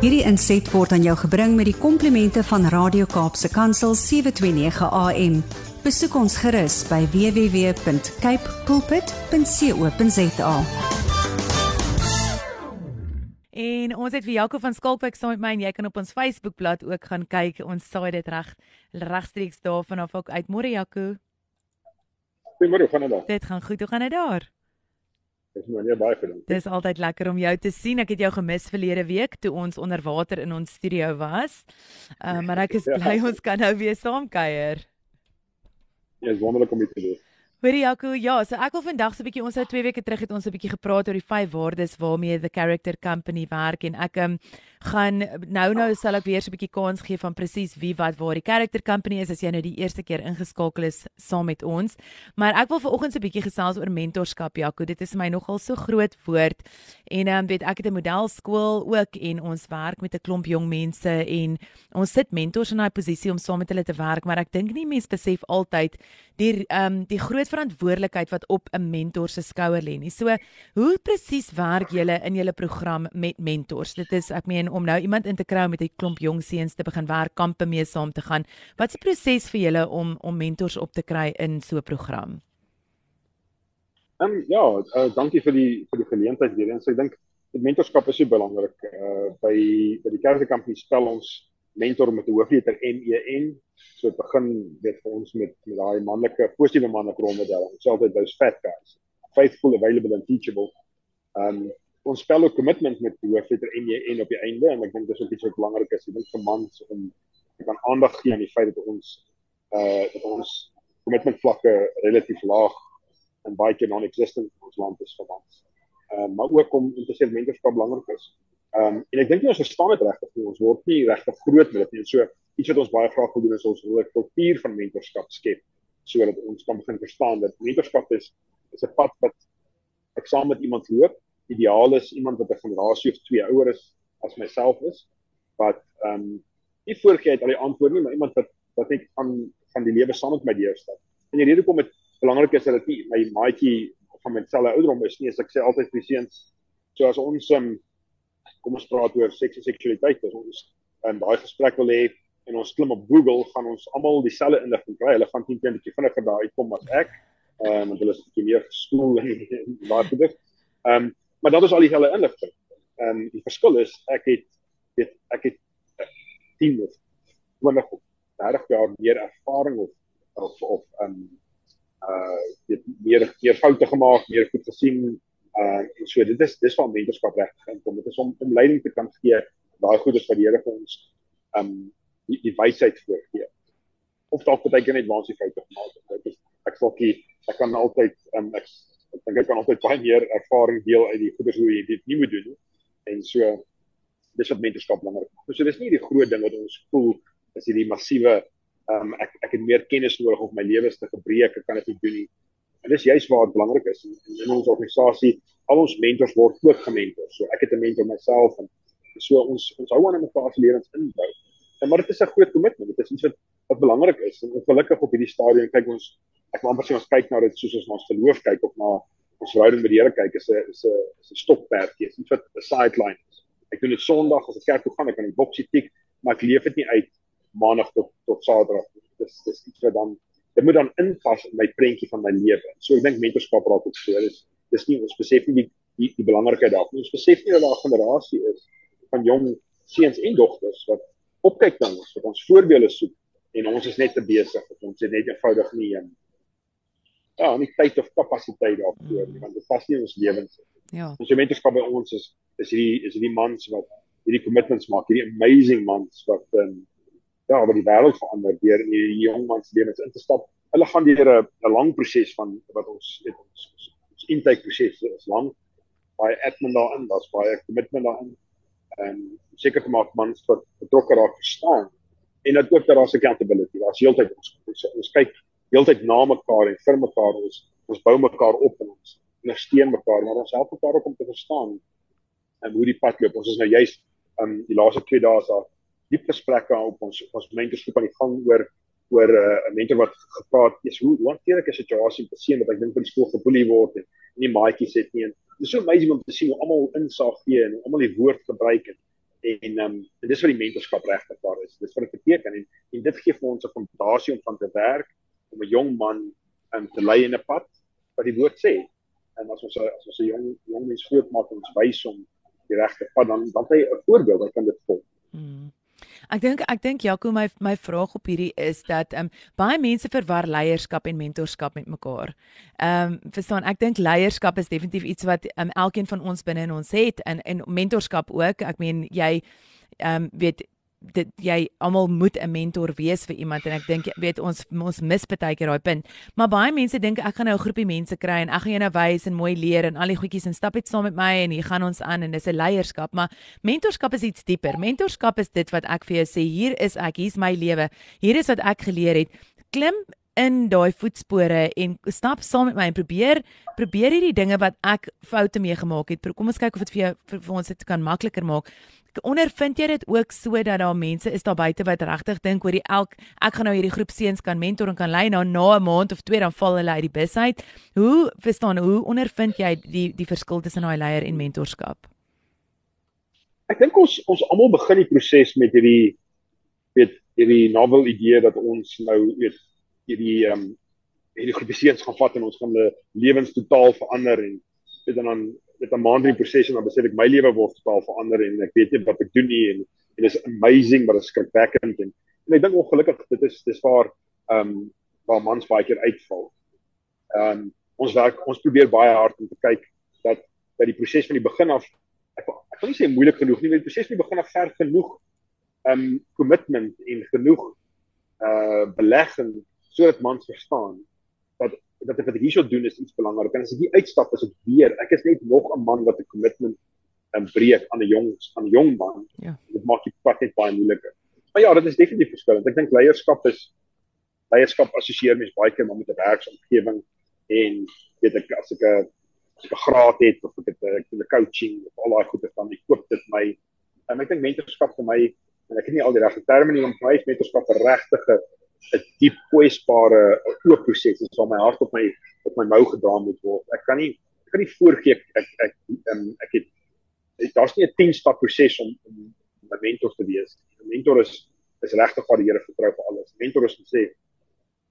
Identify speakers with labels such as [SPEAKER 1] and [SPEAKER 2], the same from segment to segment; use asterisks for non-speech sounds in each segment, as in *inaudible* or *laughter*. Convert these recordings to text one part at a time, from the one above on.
[SPEAKER 1] Hierdie inset word aan jou gebring met die komplimente van Radio Kaapse Kansel 729 AM. Besoek ons gerus by www.cape pulpit.co.za.
[SPEAKER 2] En ons het vir Jaco van Skalkwyk saam met my en jy kan op ons Facebookblad ook gaan kyk. Ons saai dit reg regstreeks daarvan af ook uit. Môre Jaco.
[SPEAKER 3] Goeiemôre, gaan dit?
[SPEAKER 2] Dit gaan goed. Hoe gaan dit daar?
[SPEAKER 3] Dis nou nie baie gedink.
[SPEAKER 2] Dis altyd lekker om jou te sien. Ek het jou gemis verlede week toe ons onder water in ons studio was. Uh, maar ek is bly ons kan nou weer saam kuier.
[SPEAKER 3] Ja, is wonderlik om dit te doen.
[SPEAKER 2] Hoorie Jaco, ja, so ek wil vandag so 'n bietjie ons het 2 weke terug het ons 'n bietjie gepraat oor die vyf waardes waarmee the character company werk en ek um, gaan nou nou sal ek weer so 'n bietjie kans gee van presies wie wat waar die character company is as jy nou die eerste keer ingeskakel is saam met ons. Maar ek wil vanoggend so 'n bietjie gesels oor mentorskap Jaco. Dit is vir my nogal so groot woord. En um, weet ek het 'n modelskool ook en ons werk met 'n klomp jong mense en ons sit mentors in daai posisie om saam met hulle te werk, maar ek dink nie mense besef altyd die um, die groot verantwoordelikheid wat op 'n mentor se skouer lê nie. So, hoe presies werk julle in julle program met mentors? Dit is ek meen om nou iemand in te kry met 'n klomp jong seuns te begin werk, kampe mee saam te gaan. Wat is die proses vir julle om om mentors op te kry in so 'n program?
[SPEAKER 3] Ehm um, ja, uh, dankie vir die vir die geleentheid weer eens. Ek dink mentorskap is so belangrik. Uh by by die kerkekampie spel ons mentor met 'n hoofletter M E N. So dit begin weet vir ons met met daai manlike positiewe manlike rolmodel. Ons sê altyd those fat guys. Faithful, available and teachable. Um ons spel ook commitment met die hoofletter M E op die einde en ek dink dis ook iets wat belangrik is. Ek dink vir mans om kan aandag gee aan die feit dat ons uh dat ons commitment vlakke relatief laag en baie keer non-existent in ons land is vir mans. Uh, maar ook om om te sê mentorskap belangrik is. Ehm um, en ek dink nie ons verstaan dit regtig nie. Ons word nie regtig groot met dit nie. So iets wat ons baie graag wil doen is ons wil 'n kultuur van mentorskap skep sodat ons kan begin verstaan dat mentorskap is is 'n pad wat ek saam met iemand loop. Ideaal is iemand wat 'n generasie of twee ouer is as myself is wat ehm um, nie voorgee uit al die antwoorde nie, maar iemand wat wat net van van die lewe saam met my deurstap. En die rede hoekom dit belangrik is dat my maatjie van myselfe ouderdom is nie, as ek sê altyd vir seuns, so as ons um, kom ons praat oor seks en seksualiteit as ons in daai gesprek wil hê en ons klim op Google gaan ons almal dieselfde inligting kry. Hulle gaan teen 'n bietjie vinniger daar uitkom as ek. Ehm um, want hulle is bietjie meer geskool en *laughs* baie goed. Ehm um, maar dit is al dieselfde inligting. Ehm um, die verskil is ek het weet ek het 10 of 20 of 30 jaar meer ervaring of of of ehm um, uh weet meer meer foute gemaak, meer goed gesien Uh en so dit is dis waar mentorskap regtig inkom. Dit is om om leiding te kan gee daai goedes wat die Here vir ons um die, die wysheid voorgee. Of dalk baie keer net waar ons die foute gemaak het. Dit is ek salkie ek kan altyd um ek ek dink ek kan altyd baie meer ervaring deel uit die goedes hoe jy dit nie moet doen nie. En so dis wat mentorskap belangrik maak. So dis nie die groot ding wat ons voel is hierdie massiewe um ek ek het meer kennis nodig om my lewe te gebreek. Ek kan dit nie doen nie. En dis juist waar dit belangrik is in, in ons organisasie. Al ons mentors word ook gementor. So ek het 'n mentor myself en so ons ons hou aan mekaar se lewens inbou. En maar dit is 'n groot kommitment. Dit is iets wat wat belangrik is. En ongelukkig op hierdie stadium kyk ons ek wil amper sê ons kyk na dit soos ons ons geloof kyk of na ons verhouding met die Here kyk is 'n is 'n is 'n stokperdjie. Dit is 'n sideline is. Ek doen dit Sondag as ek kerk toe gaan, ek kan die boksie tik, maar ek leef dit nie uit Maandag tot tot Saterdag. Dis dis iets wat dan dit moet dan inpas in my prentjie van my lewe. So ek dink mentorskap raak ook so. Dis dis nie ons besef nie die die, die belangrikheid daarvan. Ons besef nie dat daar 'n generasie is van jong seuns en dogters wat opkyk na ons, wat ons voorbeelde soek en ons is net te besig dat ons net eenvoudig nie en ja, nie tyd of kapasiteit daarvoor nie, want dit pas nie ons lewens nie. Ja. Ons mentorskap by ons is is hierdie is hierdie mans wat hierdie commitments maak, hierdie amazing mans wat um, ja, wat die wêreld verander deur in die jong mans lewens in te stap. Hulle gaan deur 'n 'n lang proses van wat ons weet ons ons intake proses is lank. Baie admin daarin, daar's baie commitment daarin. En seker te maak mans wat betrokke raak verstaan en dat ook dat daar's accountability. Daar's heeltyd ons ons, ons kyk heeltyd na mekaar en vir mekaar ons ons bou mekaar op en ons ondersteun mekaar, maar ons help mekaar ook om te verstaan en hoe die pad loop. Ons is nou juist um die laaste 2 dae daar diep gesprekke op ons ons mentorskap aan die gang oor oor 'n uh, mentor wat gepraat het hoe hoe hanteer ek 'n situasie met 'n seun wat ek dink by die skool geboelie word en nie maatjies het nie en dit is so amazing om te sien hoe almal insaag gee en almal die woord gebruik en En um, en dis wat die mentorskap regtig daar is. Dis wat dit beteken en en dit gee vir ons 'n fondasie om van te werk om 'n jong man um, te lei in 'n pad wat die woord sê. En as ons as ons 'n jong jong mens grootmaak en ons wys hom die regte pad dan dan hy 'n voorbeeld wat kan dit volg. Hmm.
[SPEAKER 2] Ek dink ek dink Jaco my my vraag op hierdie is dat ehm um, baie mense verwar leierskap en mentorskap met mekaar. Ehm um, verstaan, ek dink leierskap is definitief iets wat ehm um, elkeen van ons binne in ons het en en mentorskap ook. Ek meen jy ehm um, weet dit jy almal moet 'n mentor wees vir iemand en ek dink weet ons ons mis baie keer daai punt. Maar baie mense dink ek gaan nou 'n groepie mense kry en ek gaan jou nou wys en mooi leer en al die goedjies en stap net saam met my en hier gaan ons aan en dis 'n leierskap, maar mentorskap is iets dieper. Mentorskap is dit wat ek vir jou sê, hier is ek, hier's my lewe. Hier is wat ek geleer het. Klim in daai voetspore en stap saam met my en probeer probeer hierdie dinge wat ek foute meegemaak het. Kom ons kyk of dit vir jou vir, vir ons dit kan makliker maak ondervind jy dit ook so dat daar mense is daar buite wat regtig dink oor die elk ek gaan nou hierdie groep seuns kan mentor en kan lei nou na 'n maand of twee dan val hulle uit die bus uit. Hoe verstaan hoe ondervind jy die die verskil tussen daai leier en mentorskap?
[SPEAKER 3] Ek dink ons ons almal begin die proses met hierdie weet hierdie novel idee dat ons nou weet hierdie ehm um, hierdie groep seuns gaan vat en ons gaan hulle lewens totaal verander en weet dan met 'n maand in die proses en dan besef ek my lewe word totaal verander en ek weet nie wat ek doen nie en en is amazing maar dit is skrikwekkend en en ek dink ongelukkig dit is dis waar ehm um, waar mans baie keer uitval. Ehm um, ons werk ons probeer baie hard om te kyk dat dat die proses van die begin af ek ek wil nie sê moeilik genoeg nie, maar die proses van die begin af ver genoeg ehm um, commitment en genoeg uh belegging sodat mans verstaan dat dat ek wat ek hierso doen is iets belangrik. En as ek hier uitstap is dit weer, ek is net nog 'n man wat 'n commitment en breek aan 'n jong aan 'n jong man. Ja. Dit maak die pad net baie moeiliker. Maar ja, dit is definitief verskillend. Ek dink leierskap is leierskap assosieer mens baie keer met 'n werksomgewing en weet ek as ek 'n as ek 'n graad het of ek het 'n coaching of al daai goeie dan ek koop dit my en ek dink mentorskap vir my en ek het nie al die regte terme nie om my mentorskap regtig 'n diep kwesbare oop proses is waar my hart op my op my mou gedra moet word. Ek kan nie ek kan nie voorgee ek ek ek, um, ek het daar's nie 'n 10 stap proses om om 'n mentor te wees. 'n Mentor is is regtig waar die Here vertrou vir alles. Mentor is om sê,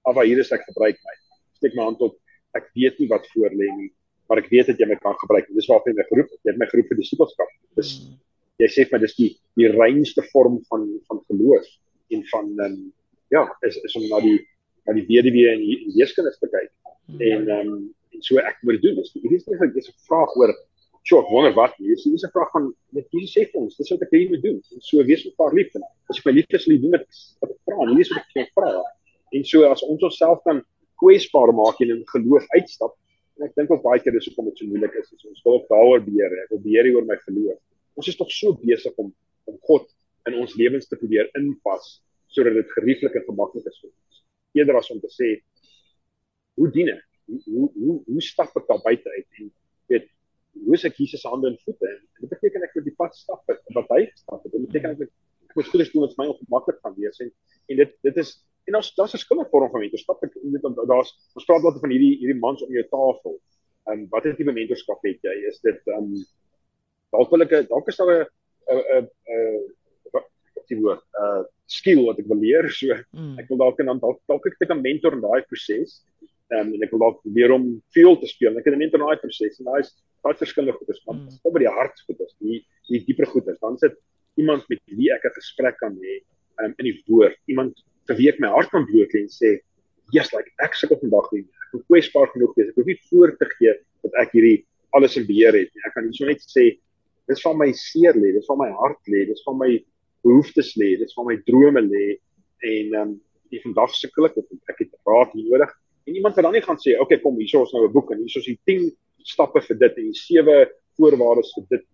[SPEAKER 3] "Aba, hier is ek gebruik my. Steek my hand op. Ek weet nie wat voor lê nie, maar ek weet dat jy my kan gebruik." Dis waarop jy my geroep het. Jy het my geroep vir disipelskap. Dis hmm. jy sê vir my dis die die reinste vorm van van geloof en van um, ja, is is om na die na die weduwee en die weeskinders te kyk. Hmm. En ehm um, so ek moet doen. Dis hierdie is eintlik dis 'n vraag oor Sjoe, wonder wat hier is. Dis 'n vraag van net hier sê vir ons, dis wat ek hier moet doen. En so wees mekaar lief en as jy my lief is, lief doen met wat ek vra. Hier is wat ek jou vra. En so as ons onsself kan kwesbaar maak en in geloof uitstap, en ek dink ook baie keer dis hoekom dit so moeilik is. is ons wil ook daaroor beheer, ek wil beheer oor my geloof. Ons is tog so besig om om God in ons lewens te probeer inpas sodat dit gerieflik en gemaklik is vir ons. Eerder as om te sê hoe dien ek? Hoe hoe hoe stap ek daar buite uit en weet hoe is ek Jesus se hande en voete? En dit beteken ek moet die pad stap wat hy gestap het. Dit beteken ek ek moet goed doen wat vir my ongemaklik gaan wees en en dit dit is en ons daar's 'n verskillende vorm van mentorskap. Ek weet daar's ons praat wat van hierdie hierdie mans om jou tafel. En wat is die mentorskap het jy? Is dit um dalk wil ek dalk is daar 'n 'n 'n die woord uh skill wat ek wil leer. So mm. ek wil dalk en dan dalk dalk ek ek 'n mentor in daai proses um, en ek wil dalk leer om veel te speel. Ek het 'n mentor in daai proses en daai is baie verskillende goeders want mm. op by die hart goeders die die dieper goeders. Dan sit iemand met wie ek 'n gesprek kan hê um, in die woord. Iemand vir wie ek my hart kan bloot en sê yes like ek sukkel vandag nie ek moet kwesbaar genoeg wees. Ek hoef nie voor te gee dat ek hierdie alles in beheer het nie. Ek kan net sê dis van my seer lê dis van my hart lê dis van my behoeftes lê, dit is waar my drome lê en ehm um, die vandag sukkel ek ek het raad nodig. En iemand wat dan nie gaan sê, "Oké, okay, kom, hier is nou 'n boek en hier is die 10 stappe vir dit en die 7 voorwaardes vir dit."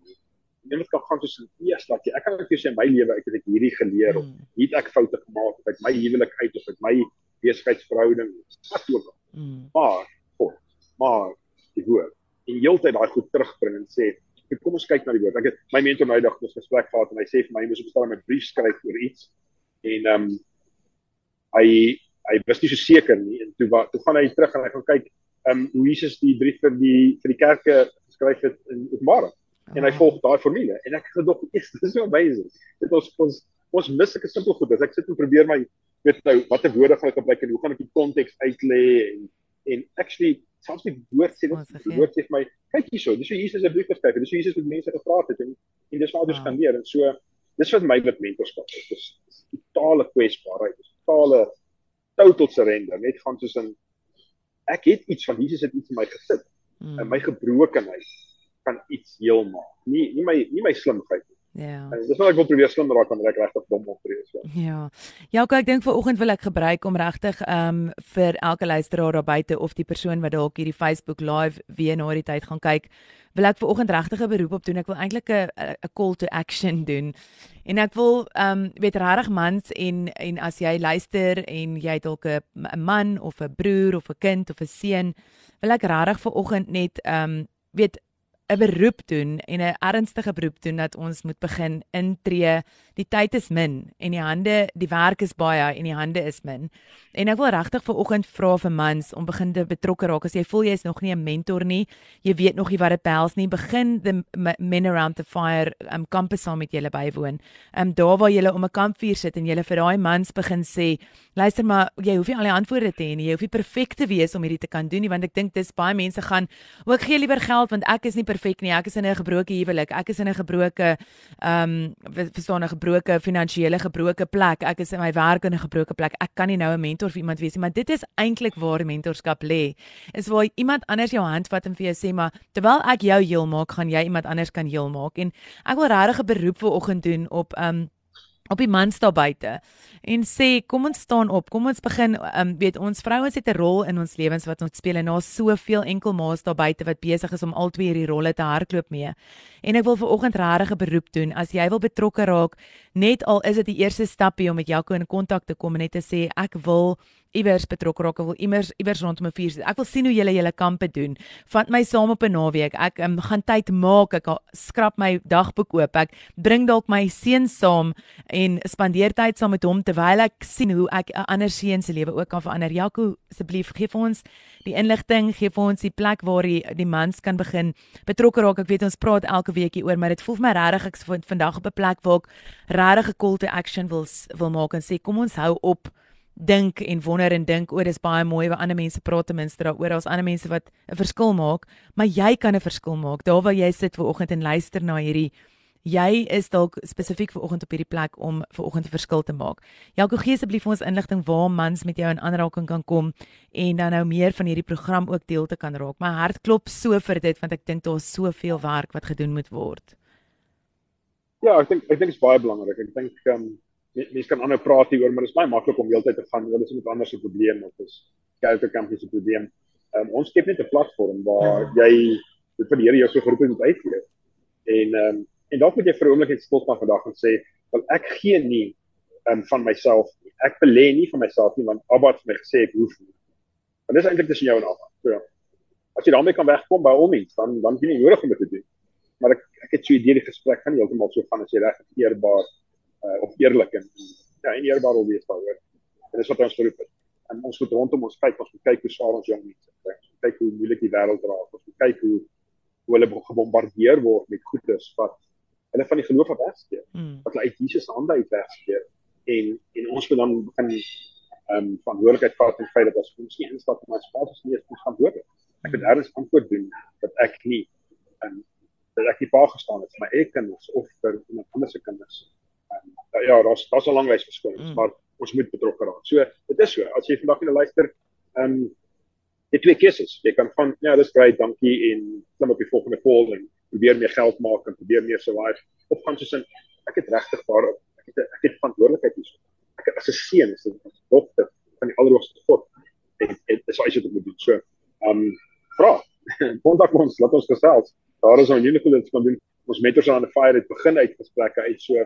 [SPEAKER 3] Iemand kan gaan soos, "Ja, slat jy. Ek kan net vir sê my lewe, ek het ek hierdie geleer of hmm. hier het ek foute gemaak of ek my huwelik uit of ek my besigheidsverhouding wat ook al." Mm. Maar, oh, maar die woord en heeltyd daai goed terugbring en sê, ek kom ons kyk na die woord. Ek het my mentor nou eendag 'n gesprek gehad en hy sê vir my jy moet bestaan met brief skryf oor iets. En ehm um, hy hy was nie so seker nie en toe toe gaan hy terug en hy gaan kyk ehm um, hoe Jesus die brief vir die vir die kerke geskryf het in Openbaring. en hy volg daai formule en ek gedog *laughs* is dis so amazing. Dit ons ons ons mis sulke simpel goed. As ek sit en probeer my weet nou watter woorde gaan ek gebruik en hoe gaan ek die konteks uitlê en en actually selfs die woord sê dit woord sê vir my kyk hierso dis hoe Jesus 'n brief geskryf het dis hoe Jesus met mense gepraat het en en dis waar ons kan leer en so dis wat my met mentorskap is. Dis totale kwesbaarheid dis totale total surrender. Net gaan soos in ek het iets van Jesus het iets in my gesit. Mm. en my gebrokenheid kan iets heel maak. Nie nie my nie my slimheid nie
[SPEAKER 2] Ja.
[SPEAKER 3] En dis wat ek wil probeer slim raak wanneer ek regtig dom optree so.
[SPEAKER 2] Ja. Ja, ek dink vir oggend wil ek gebruik om regtig ehm um, vir elke luisteraar daar buite of die persoon wat dalk hierdie Facebook live weer na die tyd gaan kyk, wil ek vir oggend regtig 'n beroep op doen. Ek wil eintlik 'n 'n call to action doen. En ek wil ehm um, weet regtig mans en en as jy luister en jy dalk 'n man of 'n broer of 'n kind of 'n seun, wil ek regtig vir oggend net ehm um, weet 'n beroep doen en 'n ernstige beroep doen dat ons moet begin intree. Die tyd is min en die hande, die werk is baie en die hande is min. En ek wil regtig vir oggend vra vir mans om begin te betrokke raak. As jy voel jy is nog nie 'n mentor nie, jy weet nog nie wat dit behels nie, begin the men around the fire um campus saam met julle bywoon. Um daar waar julle om 'n kampvuur sit en julle vir daai mans begin sê, luister maar, jy hoef nie al die antwoorde te hê nie. Jy hoef nie perfek te wees om hierdie te kan doen nie, want ek dink dis baie mense gaan ook gee liewer geld want ek is nie perfek nie. Ek is in 'n gebroke huwelik. Ek is in 'n gebroke ehm um, verstaan 'n gebroke finansiële gebroke plek. Ek is in my werk in 'n gebroke plek. Ek kan nie nou 'n mentor vir iemand wees nie, maar dit is eintlik waar mentorskap lê. Is waar iemand anders jou hand vat en vir jou sê, "Maar terwyl ek jou heel maak, gaan jy iemand anders kan heel maak." En ek wil regtig 'n beroep vir oggend doen op ehm um, op die mans daar buite en sê kom ons staan op. Kom ons begin um, weet ons vrouens het 'n rol in ons lewens wat ons speel en daar's soveel enkel ma's daar buite wat besig is om al twee hierdie rolle te hardloop mee. En ek wil vir oggend regtig 'n beroep doen. As jy wil betrokke raak net al is dit die eerste stapie om met Jaco in kontak te kom en net te sê ek wil iewers betrokke raak wil iewers iewers rondom 'n vuur sit. Ek wil sien hoe julle julle kampe doen. Vat my saam op 'n naweek. Ek um, gaan tyd maak. Ek skrap my dagboek oop. Ek bring dalk my seun saam en spandeer tyd saam met hom terwyl ek sien hoe ek 'n ander seun se lewe ook kan verander. Jaco, asseblief gee vir ons die inligting, gee vir ons die plek waar die, die mans kan begin betrokke raak. Ek weet ons praat elke week hier oor, maar dit voel vir my regtig ek vind vandag op 'n plek waar ek regtig 'n call to action wil wil maak en sê kom ons hou op dink en wonder en dink oor dis baie mooi wat ander mense praat ten minste daaroor as ander mense wat 'n verskil maak, maar jy kan 'n verskil maak. Daar waar jy sit ver oggend en luister na hierdie jy is dalk spesifiek ver oggend op hierdie plek om ver oggend 'n verskil te maak. Jaco gee asseblief vir ons inligting waar mans met jou in aanraking kan kom en dan nou meer van hierdie program ook deel te kan raak. My hart klop so vir dit want ek dink daar's soveel werk wat gedoen moet word.
[SPEAKER 3] Ja, ek dink ek dink dit is baie belangrik. Ek dink ehm um, mense kan ander praat hieroor, maar dit is baie maklik om heeltyd te gaan oor dis iemand anders se probleem of is kerke kampie se probleem. Um, ons skep net 'n platform waar ja. jy dit vir die Here jou so geroep het om uitgee. En ehm um, en dalk moet jy vir 'n oomblik net stil staan vandag en sê, "Wel ek gee nie um, van myself nie. Ek belê nie van myself nie want Abba het my gesê ek hoef nie." En dis eintlik tussen jou en Abba. So ja. As jy daarmee kan wegkom by al mens, dan dan jy nie nodig om dit te doen. Maar ek ek het so 'n idee die gesprek gaan heeltemal so gaan as jy reg eerbaar uh, of eerlik en ja, en eerbaar wil wees daaroor. En dis wat ons geroep het. En ons moet rondom ons kyk, ons moet kyk hoe swaar ons jong mense kry. Ons moet kyk hoe moeilik die wêreld raak. Ons moet kyk hoe hoe hulle gebombardeer word met goedes wat hulle van die geloof af wegskeer. Mm. Wat hulle uit Jesus se hande uit wegskeer. En en ons moet dan begin ehm um, verantwoordelikheid vat in feit dat as ons nie instap vader se lewe ons gaan dood. Ek moet 'n antwoord doen dat ek nie en um, dat ek nie pa gestaan het vir my eie kinders of vir iemand anders se kinders uh, ja, daar's daar's 'n lang lys verskillings, mm. maar ons moet betrokke raak. So, dit is so. As jy vandag hier luister, ehm um, jy twee keuses. Jy kan van ja, dis baie dankie en klim op die volgende call en probeer meer geld maak en probeer meer survive of gaan soos in ek het regtig daar ek het ek het verantwoordelikheid hier. Ek as 'n seun, as 'n dogter van die Allerhoogste God en dit is iets wat ek moet doen. So, ehm um, vra. *laughs* Kontak ons, laat ons gesels. Daar is nou nie net iets kan doen. Ons mentors aan die fire het begin uit gesprekke uit so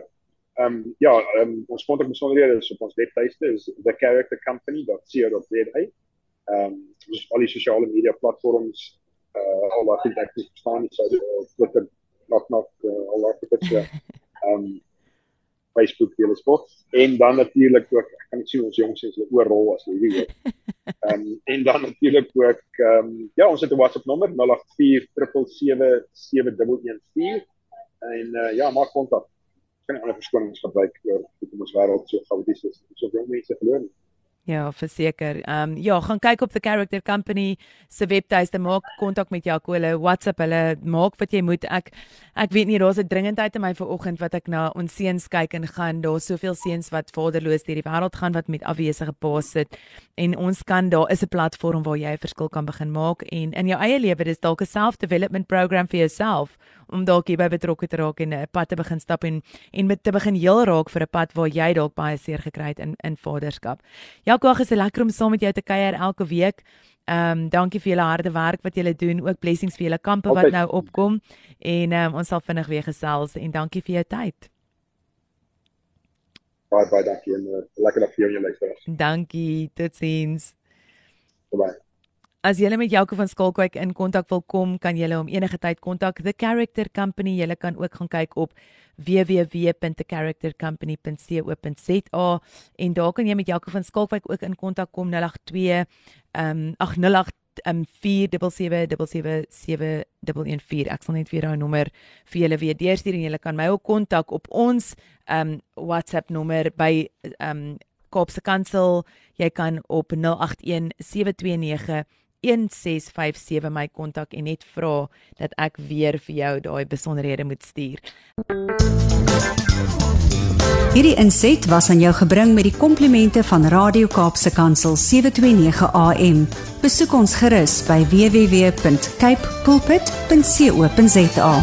[SPEAKER 3] Ehm um, ja, um, ons kontak besonderhede is op ons webtuiste is thecharactercompany.co.za. Ehm um, ons al die sosiale media platforms uh al wat ek net verstaan is so Twitter nog nog uh, al wat dit is. Ehm Facebook deel sport en dan natuurlik ook ek kan sien ons jongs is oorrol as jy weet. *laughs* Ehm um, en dan natuurlik ook ehm um, ja, ons het 'n WhatsApp nommer 0847777114 en uh, ja, maak kontak. Ons kan ander verskonings gebruik oor hoe ons wêreld so chaoties is. So baie mense verloor.
[SPEAKER 2] Ja, verseker. Ehm um, ja, gaan kyk op the Character Company se webtuiste, maak kontak met Jaco, hulle WhatsApp, hulle maak wat jy moet. Ek ek weet nie daar's 'n dringendheid in my vanoggend wat ek na ons seuns kyk en gaan daar's soveel seuns wat vaderloos deur die wêreld gaan wat met afwesige paas sit en ons kan daar is 'n platform waar jy 'n verskil kan begin maak en in jou eie lewe dis dalk 'n self-development program vir jouself om dalk hierby betrokke te raak en 'n pad te begin stap en en met te begin heel raak vir 'n pad waar jy dalk baie seer gekry het in in vaderskap. Jaco, is dit lekker om saam met jou te kuier elke week. Ehm um, dankie vir julle harde werk wat julle doen, ook blessings vir julle kampe wat nou opkom en ehm um, ons sal vinnig weer gesels en dankie vir jou tyd.
[SPEAKER 3] Baie baie dankie en uh, lekker dag vir jou luisteraars.
[SPEAKER 2] Dankie, totsiens.
[SPEAKER 3] Bye.
[SPEAKER 2] As jy met Jaco van Skalkwyk in kontak wil kom, kan jy hom enige tyd kontak. The Character Company, jy kan ook gaan kyk op www.thecharactercompany.co.za en daar kan jy met Jaco van Skalkwyk ook in kontak kom 082 ehm um, 808 um 47777114 ek sal net weer daai nommer vir julle weer deurstuur en julle kan my ook kontak op ons um WhatsApp nommer by um Kaapse Kansel jy kan op 081 729 1657 my kontak en net vra dat ek weer vir jou daai besonderhede moet stuur.
[SPEAKER 1] Hierdie inset was aan jou gebring met die komplimente van Radio Kaapse Kansel 729 AM. Besoek ons gerus by www.cape pulpit.co.za.